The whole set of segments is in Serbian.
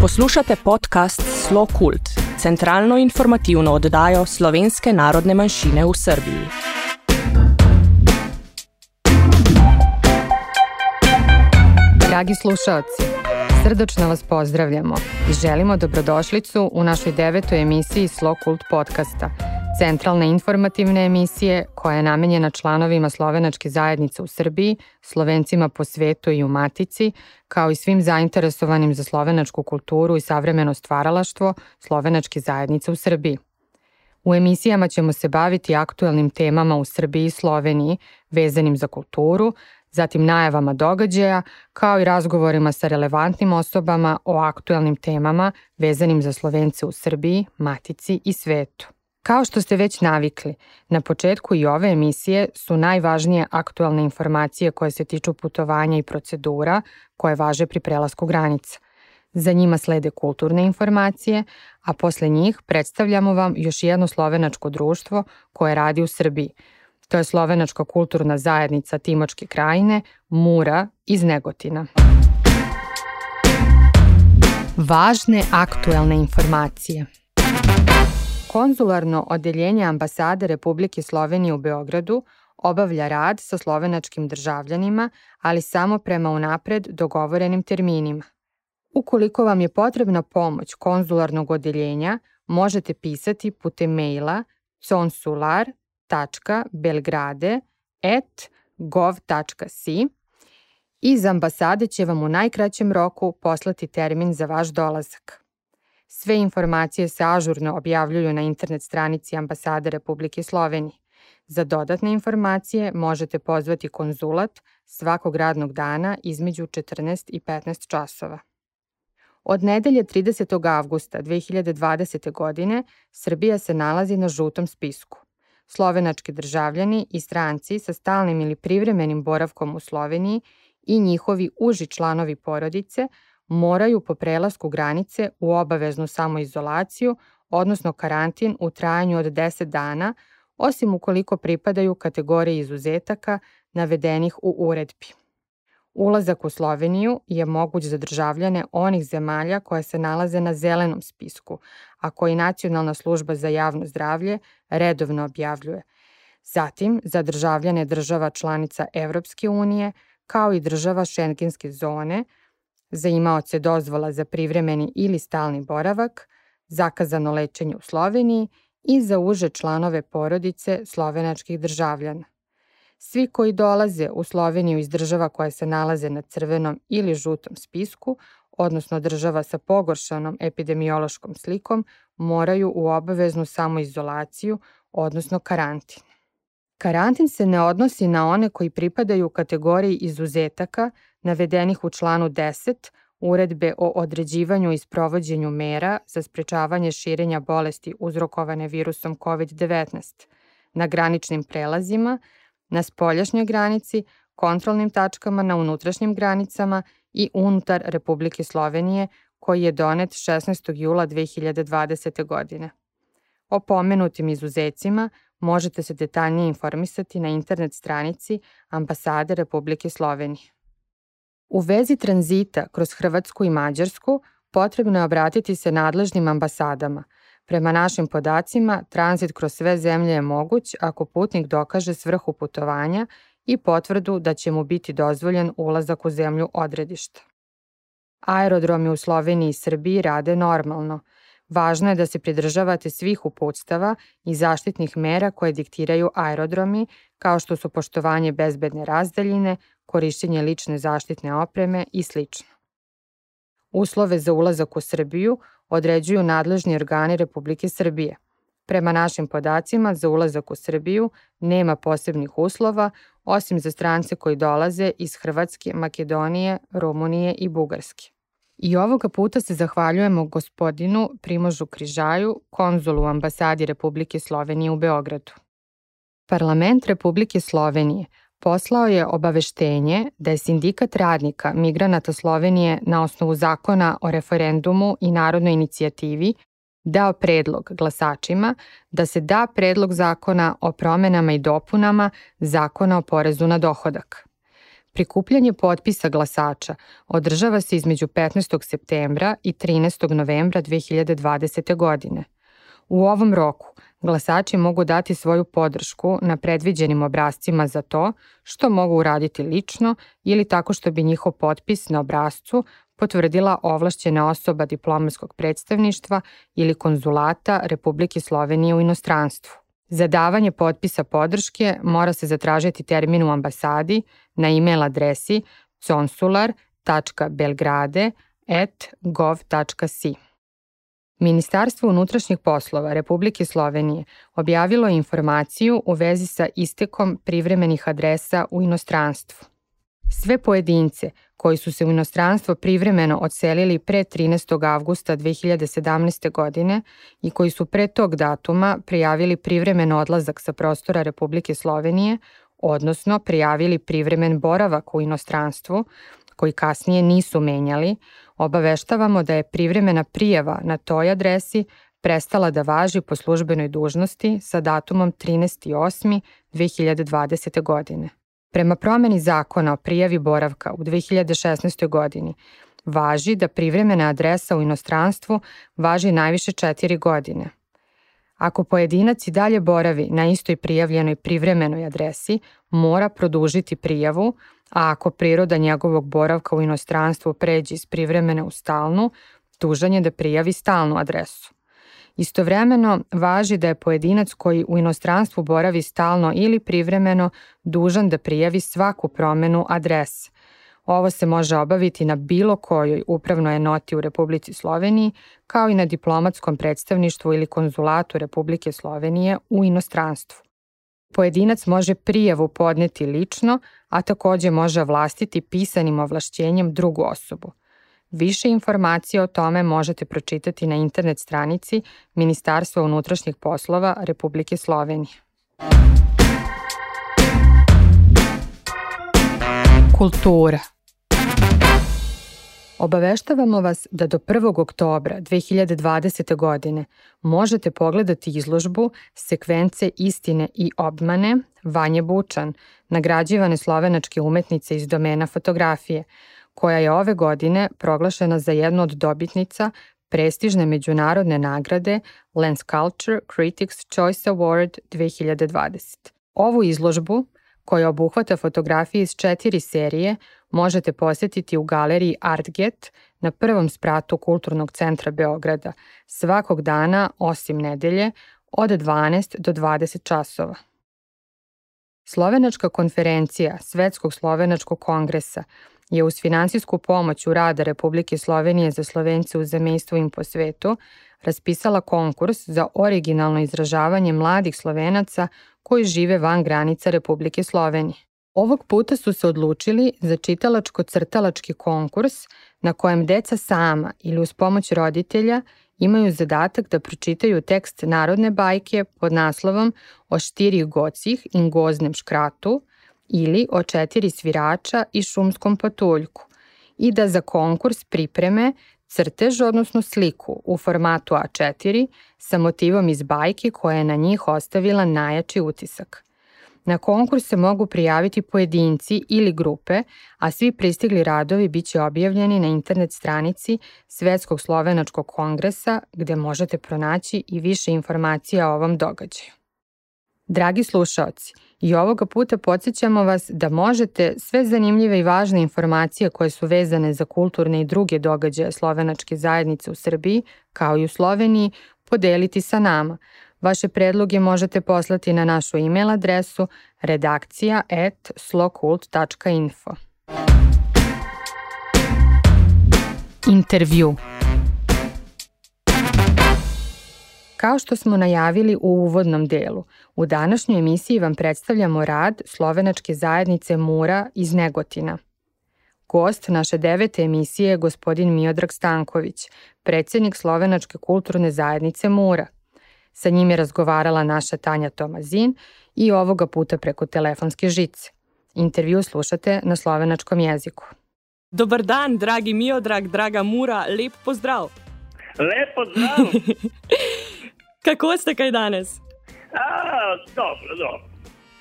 Poslušate podcast Slo Kult, centralno informativno oddajo slovenske narodne manjšine v Srbiji. Dragi slušalci, srdačno vas pozdravljamo i želimo dobrodošlicu u našoj devetoj emisiji Slo Kult podcasta – centralne informativne emisije koja je namenjena članovima slovenačke zajednice u Srbiji, slovencima po svetu i u Matici, kao i svim zainteresovanim za slovenačku kulturu i savremeno stvaralaštvo slovenačke zajednice u Srbiji. U emisijama ćemo se baviti aktuelnim temama u Srbiji i Sloveniji vezanim za kulturu, zatim najavama događaja, kao i razgovorima sa relevantnim osobama o aktuelnim temama vezanim za Slovence u Srbiji, Matici i svetu. Kao što ste već navikli, na početku i ove emisije su najvažnije aktualne informacije koje se tiču putovanja i procedura koje važe pri prelasku granica. Za njima slede kulturne informacije, a posle njih predstavljamo vam još jedno slovenačko društvo koje radi u Srbiji. To je Slovenačka kulturna zajednica Timočke krajine, Mura iz Negotina. Važne aktuelne informacije – Konzularno odeljenje ambasade Republike Slovenije u Beogradu obavlja rad sa slovenačkim državljanima, ali samo prema unapred dogovorenim terminima. Ukoliko vam je potrebna pomoć konzularnog odeljenja, možete pisati putem maila consular.belgrade.gov.si Iz ambasade će vam u najkraćem roku poslati termin za vaš dolazak. Sve informacije se ažurno objavljuju na internet stranici Ambasade Republike Slovenije. Za dodatne informacije možete pozvati konzulat svakog radnog dana između 14 i 15 časova. Od nedelje 30. avgusta 2020. godine Srbija se nalazi na žutom spisku. Slovenački državljani i stranci sa stalnim ili privremenim boravkom u Sloveniji i njihovi uži članovi porodice – moraju po prelasku granice u obaveznu samoizolaciju, odnosno karantin u trajanju od 10 dana, osim ukoliko pripadaju kategoriji izuzetaka navedenih u uredbi. Ulazak u Sloveniju je moguć za državljane onih zemalja koje se nalaze na zelenom spisku, a koji Nacionalna služba za javno zdravlje redovno objavljuje. Zatim, za državljane država članica Evropske unije, kao i država šengenske zone – za imaoce dozvola za privremeni ili stalni boravak, zakazano lečenje u Sloveniji i za uže članove porodice slovenačkih državljana. Svi koji dolaze u Sloveniju iz država koje se nalaze na crvenom ili žutom spisku, odnosno država sa pogoršanom epidemiološkom slikom, moraju u obaveznu samoizolaciju, odnosno karantin. Karantin se ne odnosi na one koji pripadaju kategoriji izuzetaka navedenih u članu 10 Uredbe o određivanju i sprovođenju mera za sprečavanje širenja bolesti uzrokovane virusom COVID-19 na graničnim prelazima, na spoljašnjoj granici, kontrolnim tačkama na unutrašnjim granicama i unutar Republike Slovenije koji je donet 16. jula 2020. godine. O pomenutim izuzecima možete se detaljnije informisati na internet stranici Ambasade Republike Slovenije. U vezi tranzita kroz Hrvatsku i Mađarsku potrebno je obratiti se nadležnim ambasadama. Prema našim podacima, tranzit kroz sve zemlje je moguć ako putnik dokaže svrhu putovanja i potvrdu da će mu biti dozvoljen ulazak u zemlju odredišta. Aerodromi u Sloveniji i Srbiji rade normalno. Važno je da se pridržavate svih uputstava i zaštitnih mera koje diktiraju aerodromi, kao što su poštovanje bezbedne razdaljine, korišćenje lične zaštitne opreme i sl. Uslove za ulazak u Srbiju određuju nadležni organi Republike Srbije. Prema našim podacima, za ulazak u Srbiju nema posebnih uslova, osim za strance koji dolaze iz Hrvatske, Makedonije, Rumunije i Bugarske. I ovoga puta se zahvaljujemo gospodinu Primožu Križaju, konzulu ambasadi Republike Slovenije u Beogradu. Parlament Republike Slovenije poslao je obaveštenje da je Sindikat radnika migranata Slovenije na osnovu zakona o referendumu i narodnoj inicijativi dao predlog glasačima da se da predlog zakona o promenama i dopunama zakona o porezu na dohodak. Prikupljanje potpisa glasača održava se između 15. septembra i 13. novembra 2020. godine. U ovom roku glasači mogu dati svoju podršku na predviđenim obrazcima za to što mogu uraditi lično ili tako što bi njihov potpis na obrazcu potvrdila ovlašćena osoba diplomatskog predstavništva ili konzulata Republike Slovenije u inostranstvu. Za davanje potpisa podrške mora se zatražiti termin u ambasadi na e-mail adresi consular.belgrade.gov.si. Ministarstvo unutrašnjih poslova Republike Slovenije objavilo je informaciju u vezi sa istekom privremenih adresa u inostranstvu. Sve pojedince koji su se u inostranstvo privremeno odselili pre 13. avgusta 2017. godine i koji su pre tog datuma prijavili privremen odlazak sa prostora Republike Slovenije, odnosno prijavili privremen boravak u inostranstvu, koji kasnije nisu menjali, obaveštavamo da je privremena prijava na toj adresi prestala da važi po službenoj dužnosti sa datumom 13.8.2020. godine. Prema promeni zakona o prijavi boravka u 2016. godini, važi da privremena adresa u inostranstvu važi najviše četiri godine. Ako pojedinac i dalje boravi na istoj prijavljenoj privremenoj adresi, mora produžiti prijavu, a ako priroda njegovog boravka u inostranstvu pređe iz privremene u stalnu, dužan je da prijavi stalnu adresu. Istovremeno, važi da je pojedinac koji u inostranstvu boravi stalno ili privremeno dužan da prijavi svaku promenu adrese. Ovo se može obaviti na bilo kojoj upravnoj enoti u Republici Sloveniji, kao i na diplomatskom predstavništvu ili konzulatu Republike Slovenije u inostranstvu. Pojedinac može prijavu podneti lično, a takođe može vlastiti pisanim ovlašćenjem drugu osobu. Više informacija o tome možete pročitati na internet stranici Ministarstva unutrašnjih poslova Republike Slovenije. Kultura Obaveštavamo vas da do 1. oktobra 2020. godine možete pogledati izložbu Sekvence istine i obmane Vanje Bučan, nagrađivane slovenačke umetnice iz domena fotografije, koja je ove godine proglašena za jednu od dobitnica prestižne međunarodne nagrade Lens Culture Critics Choice Award 2020. Ovu izložbu, koja obuhvata fotografije iz četiri serije, možete posetiti u galeriji Artget na prvom spratu Kulturnog centra Beograda svakog dana osim nedelje od 12 do 20 časova. Slovenačka konferencija Svetskog slovenačkog kongresa je uz finansijsku pomoć u rada Republike Slovenije za Slovence u zamejstvu im po svetu raspisala konkurs za originalno izražavanje mladih Slovenaca koji žive van granica Republike Slovenije. Ovog puta su se odlučili za čitalačko-crtalački konkurs na kojem deca sama ili uz pomoć roditelja imaju zadatak da pročitaju tekst narodne bajke pod naslovom O štirih gocih in goznem škratu ili o četiri svirača i šumskom patuljku i da za konkurs pripreme crtež, odnosno sliku u formatu A4 sa motivom iz bajke koja je na njih ostavila najjači utisak. Na konkurs se mogu prijaviti pojedinci ili grupe, a svi pristigli radovi biće objavljeni na internet stranici Svetskog slovenačkog kongresa gde možete pronaći i više informacija o ovom događaju. Dragi slušaoci, i ovoga puta podsjećamo vas da možete sve zanimljive i važne informacije koje su vezane za kulturne i druge događaje slovenačke zajednice u Srbiji, kao i u Sloveniji, podeliti sa nama. Vaše predloge možete poslati na našu e-mail adresu redakcija at slokult.info. Intervju Kao što smo najavili u uvodnom delu, u današnjoj emisiji vam predstavljamo rad slovenačke zajednice Mura iz Negotina. Gost naše devete emisije je gospodin Miodrag Stanković, predsednik slovenačke kulturne zajednice Mura. Sa njim je razgovarala naša Tanja Tomazin i ovoga puta preko telefonske žice. Intervju slušate na slovenačkom jeziku. Dobar dan, dragi Miodrag, draga Mura, lep pozdrav! Lepo zdrav! Kako ste kaj danes? A, dobro, dobro.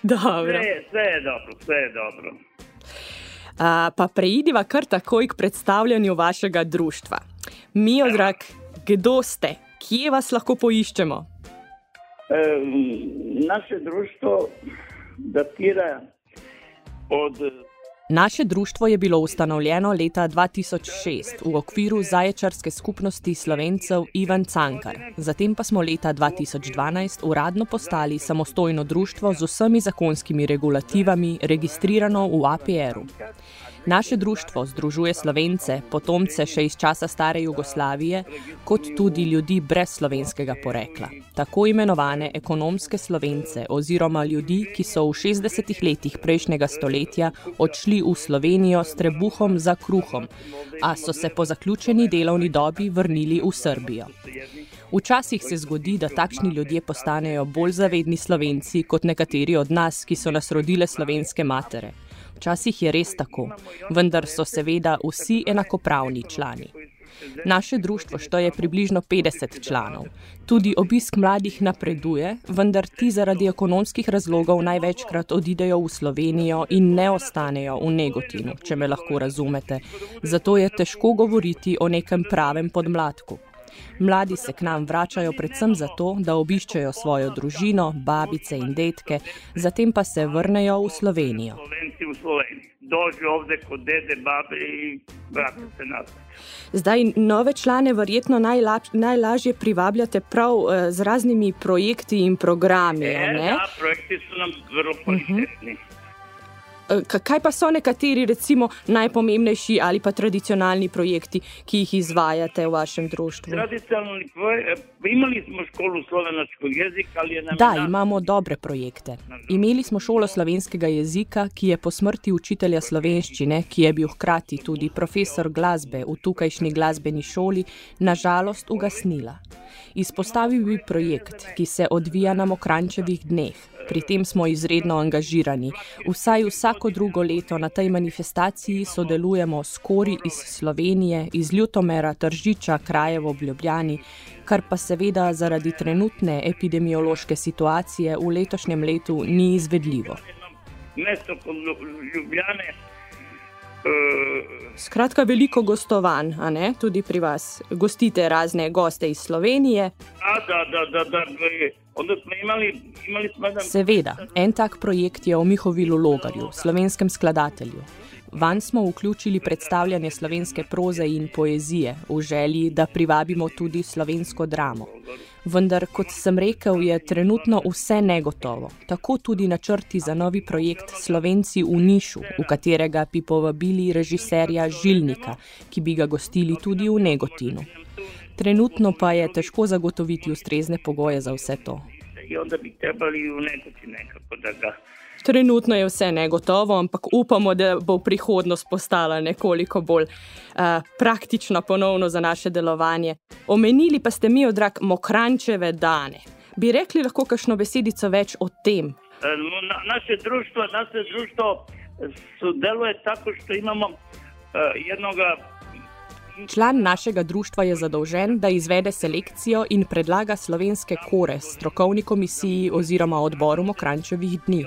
Dobro. Sve, sve je dobro, sve je dobro. pa preidiva kar takoj k predstavljanju vašega društva. Mi, odrag, kdo ste, kje vas lahko poiščemo? Naše društvo datira od Naše društvo je bilo ustanovljeno leta 2006 v okviru zaječarske skupnosti slovencev Ivan Cankar. Zatem pa smo leta 2012 uradno postali samostojno društvo z vsemi zakonskimi regulativami, registrirano v APR-u. Naše društvo združuje slovence, potomce še iz časa stare Jugoslavije, kot tudi ljudi brez slovenskega porekla, tako imenovane ekonomske slovence oziroma ljudi, ki so v 60-ih letih prejšnjega stoletja odšli v Slovenijo s trebuhom za kruhom, a so se po zaključeni delovni dobi vrnili v Srbijo. Včasih se zgodi, da takšni ljudje postanejo bolj zavedni slovenci kot nekateri od nas, ki so nas rodile slovenske matere. Včasih je res tako, vendar so seveda vsi enakopravni člani. Naše društvo šteje približno 50 članov. Tudi obisk mladih napreduje, vendar ti zaradi ekonomskih razlogov največkrat odidejo v Slovenijo in ne ostanejo v Negotinu, če me lahko razumete. Zato je težko govoriti o nekem pravem podmladku. Mladi se k nam vračajo predvsem zato, da obiščejo svojo družino, babice in detke, zatem pa se vrnejo v Slovenijo. Dožijo ovde kot dede, babe in vrati se nazaj. Zdaj, nove člane verjetno najla, najlažje privabljate prav uh, z raznimi projekti in programi. E, da, projekti so nam zelo kvalitetni. Uh -huh. Eh, kaj pa so nekateri, recimo, najpomembnejši ali pa tradicionalni projekti, ki jih izvajate v vašem društvu? Tradicionalni projekt, eh, imeli smo šolo slovenskega jezika ali je nam. Da, imamo dobre projekte. Imeli smo šolo slovenskega jezika, ki je po smrti učitelja slovenščine, ki je bil hkrati tudi profesor glasbe v tukajšnji glasbeni šoli, nažalost ugasnila. Izpostavil bi projekt, ki se odvija na Mokrančevih dneh. Pri tem smo izredno angažirani. Vsaj vsako drugo leto na tej manifestaciji sodelujemo s kori iz Slovenije, iz Ljutomera, Tržiča, Krajevo, Ljubljani, kar pa seveda zaradi trenutne epidemiološke situacije v letošnjem letu ni izvedljivo. Mesto kot Ljubljane. Skratka, veliko gostovanj, tudi pri vas. Gostite razne goste iz Slovenije. A, da, da, da, da, Onda smo imali, imali smo jedan... Seveda, en tak projekt je o Mihovilu Logarju, slovenskem skladatelju. Van smo vključili predstavljanje slovenske proze in poezije v želji, da privabimo tudi slovensko dramo. Vendar, kot sem rekel, je trenutno vse negotovo. Tako tudi načrti za novi projekt Slovenci v Nišu, v katerega bi povabili režiserja Žilnika, ki bi ga gostili tudi v Negotinu. Trenutno pa je težko zagotoviti ustrezne pogoje za vse to. Trenutno je vse negotovo, ampak upamo, da bo prihodnost postala nekoliko bolj uh, praktična ponovno za naše delovanje. Omenili pa ste mi, drag, mokrančeve dane. Bi rekli lahko kakšno besedico več o tem? E, na, naše društvo, naše društvo sodeluje tako, što imamo uh, jednoga Član našega društva je zadolžen, da izvede selekcijo in predlaga slovenske kore strokovni komisiji oziroma odboru Mokrančevih dni.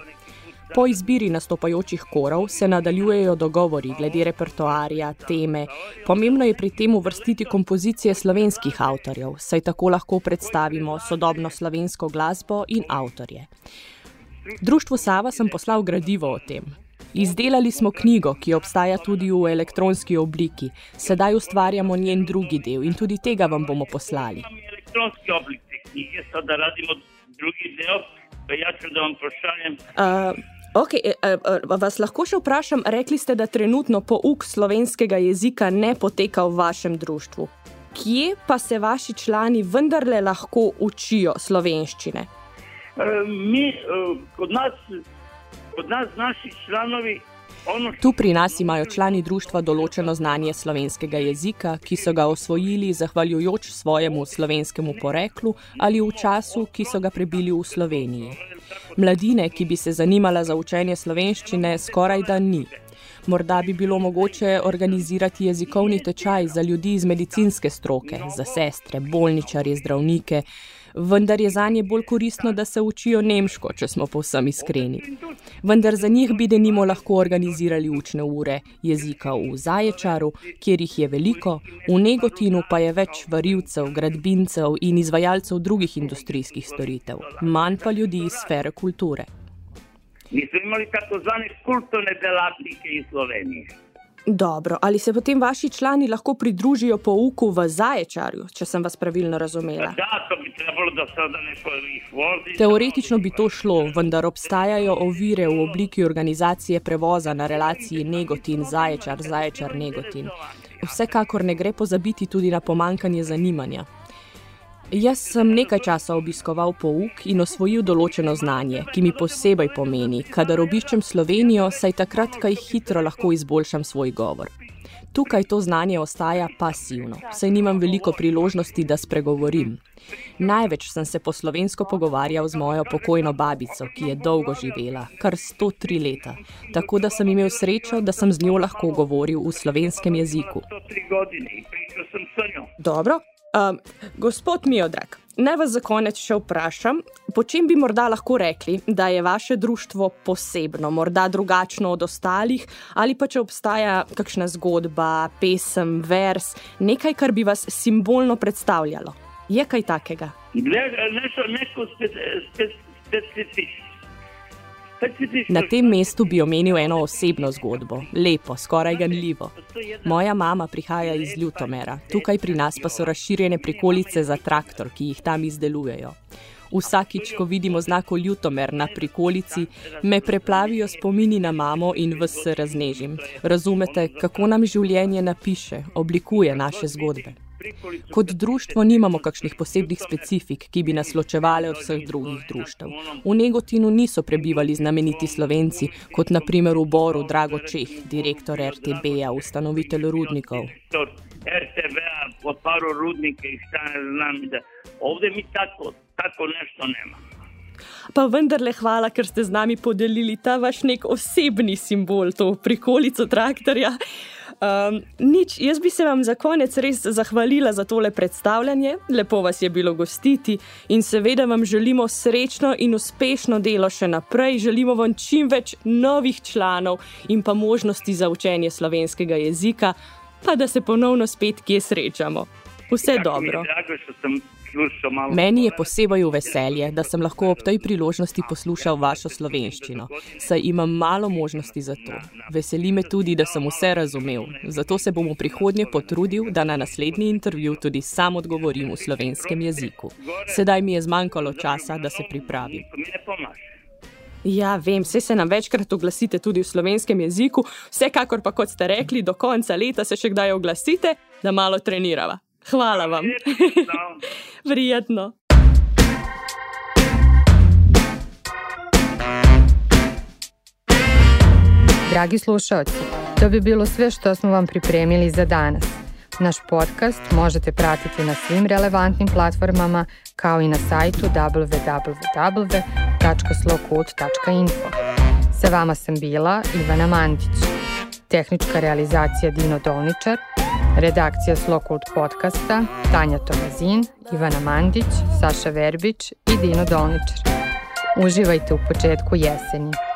Po izbiri nastopajočih korov se nadaljujejo dogovori glede repertoarja, teme. Pomembno je pri tem uvrstiti kompozicije slovenskih avtorjev, saj tako lahko predstavimo sodobno slovensko glasbo in avtorje. Društvu Sava sem poslal gradivo o tem. Izdelali smo knjigo, ki obstaja tudi v elektronski obliki. Sedaj ustvarjamo njen drugi del in tudi tega vam bomo poslali. Elektronski obliki knjige, da radimo drugi del, pa jaz sem da vam pošaljem. Uh, Okay, vas lahko še vprašam, rekli ste, da trenutno pouk slovenskega jezika ne poteka v vašem društvu. Kje pa se vaši člani vendarle lahko učijo slovenščine? Mi, kot nas, od nas, naši članovi. Tu pri nas imajo člani društva določeno znanje slovenskega jezika, ki so ga osvojili zahvaljujoč svojemu slovenskemu poreklu ali v času, ki so ga prebili v Sloveniji. Mladine, ki bi se zanimala za učenje slovenščine, skoraj da ni. Morda bi bilo mogoče organizirati jezikovni tečaj za ljudi iz medicinske stroke, za sestre, bolničarje, zdravnike, vendar je za nje bolj koristno, da se učijo nemško, če smo povsem iskreni. Vendar za njih bi denimo lahko organizirali učne ure jezika v Zaječaru, kjer jih je veliko, v Negotinu pa je več varilcev, gradbincev in izvajalcev drugih industrijskih storitev, manj pa ljudi iz sfere kulture. Mi smo imeli tako zvane kulturne delatnike iz Slovenije. Dobro, ali se potem vaši člani lahko pridružijo pouku v Zaječarju, če sem vas pravilno razumela? Da, to bi trebalo, da se da neko jih vozi. Teoretično bi to šlo, vendar obstajajo ovire v obliki organizacije prevoza na relaciji Negotin-Zaječar, Zaječar-Negotin. Vsekakor ne gre pozabiti tudi na pomankanje zanimanja. Jaz sem nekaj časa obiskoval pouk in osvojil določeno znanje, ki mi posebej pomeni, kadar obiščem Slovenijo, saj takrat kaj hitro lahko izboljšam svoj govor. Tukaj to znanje ostaja pasivno, saj nimam veliko priložnosti, da spregovorim. Največ sem se po slovensko pogovarjal z mojo pokojno babico, ki je dolgo živela, kar 103 leta, tako da sem imel srečo, da sem z njo lahko govoril v slovenskem jeziku. 103 godine i pričao sam sa njom. Dobro. Um, gospod Miodrag, naj vas za konec še vprašam, po čem bi morda lahko rekli, da je vaše društvo posebno, morda drugačno od ostalih, ali pa če obstaja kakšna zgodba, pesem, vers, nekaj, kar bi vas simbolno predstavljalo. Je kaj takega? Ne, nešto, neko spe, spe, specifično. Specifično. Na tem mestu bi omenil eno osebno zgodbo, lepo, skoraj ganljivo. Moja mama prihaja iz Ljutomera, tukaj pri nas pa so razširjene prikolice za traktor, ki jih tam izdelujejo. Vsakič, ko vidimo znako Ljutomer na prikolici, me preplavijo spomini na mamo in vas se raznežim. Razumete, kako nam življenje napiše, oblikuje naše zgodbe. Kot društvo nimamo kakšnih posebnih specifik, ki bi nas ločevali od vseh drugih društev. V Negotinu niso prebivali znameniti slovenci, kot naprimer v Boru Drago Čeh, direktor RTB-ja, ustanovitelj rudnikov. RTV-a otvarao rudnike i šta ne znam. Da. Ovde mi tako, tako nešto nemamo. Pa vendarle hvala, ker ste z nami podelili ta vaš nek osebni simbol, to prikolico traktorja. Um, nič, jaz bi se vam za konec res zahvalila za tole predstavljanje, lepo vas je bilo gostiti in seveda vam želimo srečno in uspešno delo še naprej. Želimo vam čim več novih članov in pa možnosti za učenje slovenskega jezika, pa da se ponovno spet kje srečamo. Vse je dobro. drago Meni je posebej v veselje, da sem lahko ob tej priložnosti poslušal vašo slovenščino, saj imam malo možnosti za to. Veseli me tudi, da sem vse razumel, zato se bom v prihodnje potrudil, da na naslednji intervju tudi sam odgovorim v slovenskem jeziku. Sedaj mi je zmanjkalo časa, da se pripravim. Ja, vem, vse se nam večkrat oglasite tudi v slovenskem jeziku, vsekakor pa, kot ste rekli, do konca leta se še kdaj oglasite, da malo trenirava. Hvala vam. No. Prijetno. Dragi slušalci, to bi bilo sve što smo vam pripremili za danas. Naš podcast možete pratiti na svim relevantnim platformama kao i na sajtu www.slowcode.info. Sa vama sam bila Ivana Mandić. Tehnička realizacija Dino Dolničar, redakcija Slow Cult podcasta Tanja Tomazin, Ivana Mandić, Saša Verbić i Dino Dolničar. Uživajte u početku jeseni.